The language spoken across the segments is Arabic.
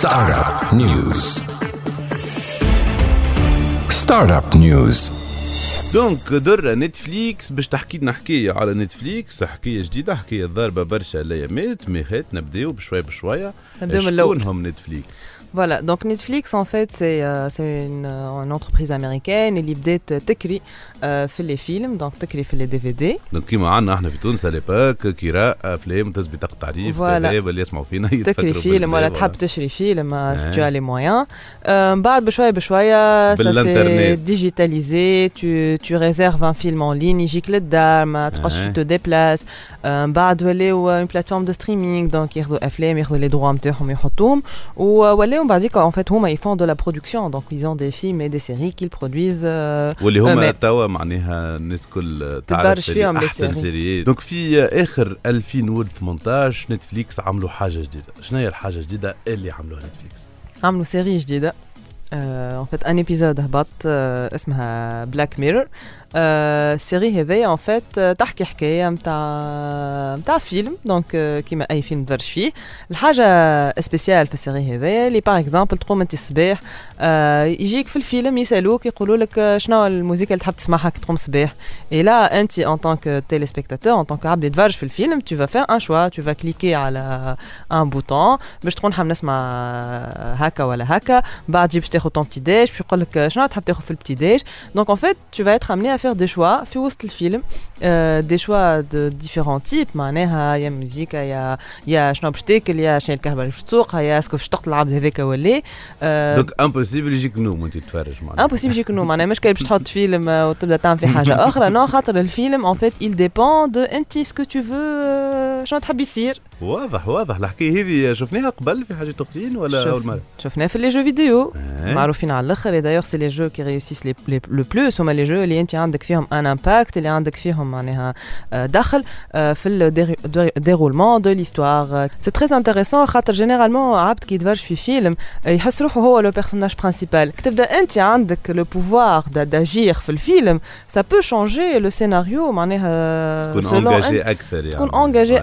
Startup News. Startup News. donc درة نتفليكس باش تحكي لنا حكاية على نتفليكس حكاية جديدة حكاية ضاربة برشا الأيامات mais هات نبداو بشوية بشوية نبداو من الأول. شكون هم نتفليكس؟ Voilà, donc Netflix en fait c'est euh, une, euh, une entreprise américaine اللي بدات تكري في les films donc تكري في les DVD donc كيما عندنا إحنا في تونس اليباك كراء افلام بطاقة تعريف voilà. كذا اللي يسمعوا فينا تكري فيلم ولا تحب تشري فيلم سي tu as les moyens Euh, بعد بشويه بشويه ça s'est بالإنترنت. digitalisé tu tu réserves un film en ligne يجيك للدار ما تبقاش Ouais. tu te déplaces Euh, من بعد ولاو une plateforme de streaming donc ياخذوا افلام ياخذوا لي droits نتاعهم يحطوهم ولاو من بعديك en fait هما ils font de la production donc ils ont des films et des séries qu'ils produisent euh, واللي هما eux-mêmes. توا معناها الناس كل تتفرج تعرف فيهم اللي لي احسن سيري. سيريات دونك في اخر 2018 نتفليكس عملوا حاجه جديده شنو هي الحاجه الجديده اللي عملوها نتفليكس عملوا سيري جديدة en fait un épisode هبط آه، اسمها Black Mirror ال série هذايا en fait تحكي حكاية نتاع نتاع فيلم donc كيما أي فيلم تفرج فيه. الحاجة spéciale في ال série هذايا اللي par exemple تقوم أنت الصباح آه، يجيك في الفيلم يسألوك يقولوا لك آه، شنو الموسيقى اللي تحب تسمعها كي تقوم الصباح. Et là, أنت tant que téléspectateur, en tant que عبد يتفرج في الفيلم, vas faire un choix, tu vas cliquer على un bouton باش تكون حاب نسمع هكا ولا هكا. بعد باش تاخذ ton petit déj باش يقول لك شنو تحب تاخذ في البتي ديج دونك en fait tu vas être amené à faire des choix في وسط الفيلم euh, des choix de différents types معناها يا موسيقى يا يا شنو باش تاكل يا شنو الكهرباء اللي باش تسوقها يا اسكو باش تقتل العبد هذاك ولا آه، دونك امبوسيبل يجيك نوم وانت تتفرج معناها امبوسيبل يجيك نوم معناها مش كي باش تحط فيلم آه، وتبدا تعمل فيه حاجه اخرى نو خاطر الفيلم ان فيت il dépend de انت سكو تو فو شنو تحب يصير؟ واضح واضح. الحكاية هذه شفناها قبل في حاجات اخرين ولا شوف. أول مرة؟ شفناه في les jeux vidéo إيه. معروفين على الأخر. et d'ailleurs c'est les jeux qui réussissent le plus هما les jeux اللي أنت عندك فيهم un impact اللي عندك فيهم معناها آه، دخل آه، في ال déroulement de l'histoire c'est très intéressant خاطر généralement عبد كي يتفرج في فيلم آه، يحس روحه هو le personnage principal تبدأ أنت عندك le pouvoir d'agir في الفيلم. سا بو شونجي لو سيناريو معناها تكون انجاجي أكثر يعني. تكون انجاجي.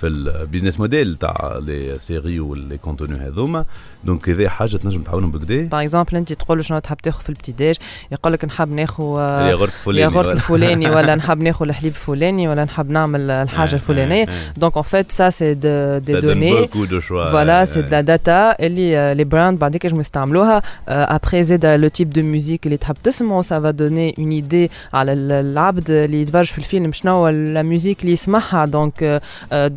في البيزنس موديل تاع لي سيري واللي كونتوني هذوما دونك هذه حاجه تنجم تعاونهم بكدا باغ اكزومبل انت تقول له شنو تحب تاخذ في البتي ديج يقول لك نحب ناخذ يا غرت فلاني يا غرت ولا- الفلاني ولا نحب ناخذ الحليب الفلاني ولا نحب نعمل الحاجه الفلانيه دونك en fait ça c'est de, des Ça donne données beaucoup de choix. Voilà, Ouais, c'est de ouais. la data اللي آه، les brands بعديك ينجموا يستعملوها آه، après زاد لو تيب دو ميوزيك اللي تحب تسمعه ça va donner une idée على ال- العبد اللي يتفرج في الفيلم شنو هو لا ميوزيك اللي يسمعها دونك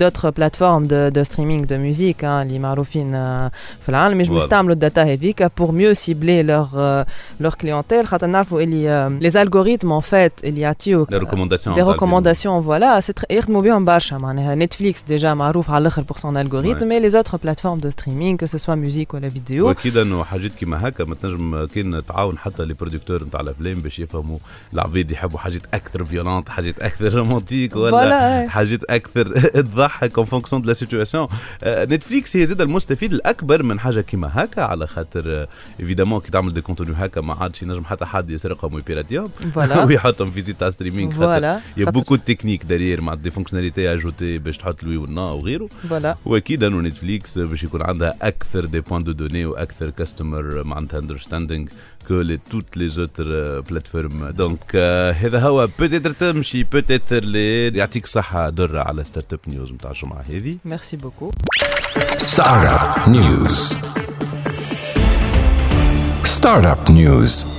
دوتر بلاتفورم دو دو ستريمينغ دو ميوزيك اللي معروفين آه، في العالم ينجموا Voilà. يستعملوا الداتا هذيك pour mieux cibler leur euh, leur clientèle خاطر نعرفوا اللي les algorithmes en fait اللي يعطيوك Des recommandations. دي تاع الفيلم. ريكومونداسيون فوالا سي يخدموا بهم برشا معناها نتفليكس ديجا معروف على الاخر بور سون الغوريثم مي لي اوتر بلاتفورم دو ستريمينغ كو سوا ميوزيك ولا فيديو واكيد انه حاجات كيما هكا ما تنجم كان تعاون حتى لي برودكتور نتاع الافلام باش يفهموا العباد يحبوا حاجات اكثر فيولونت حاجات اكثر رومانتيك ولا فوالا حاجات اكثر تضحك اون فونكسيون دو لا سيتواسيون نتفليكس هي زاد المستفيد الأكبر من حاجة كيما هكا على خاطر évidemment كي تعمل des contenus هكا ما عادش ينجم حتى حد يسرقهم ويبيراتيهم ويحطهم في تاع streaming خاطر voilà. Y a beaucoup techniques derrière مع des fonctionnalités ajoutées باش تحط ال oui وال non وغيره voilà. وأكيد أنه نتفليكس باش يكون عندها أكثر des points de données وأكثر customer معناتها understanding que les toutes les autres plateformes donc هذا هو. peut-être تمشي peut-être اللي يعطيك صحة درة على ستارت اب نيوز نتاع الجمعه هذه ميرسي بوكو Startup News. Startup News.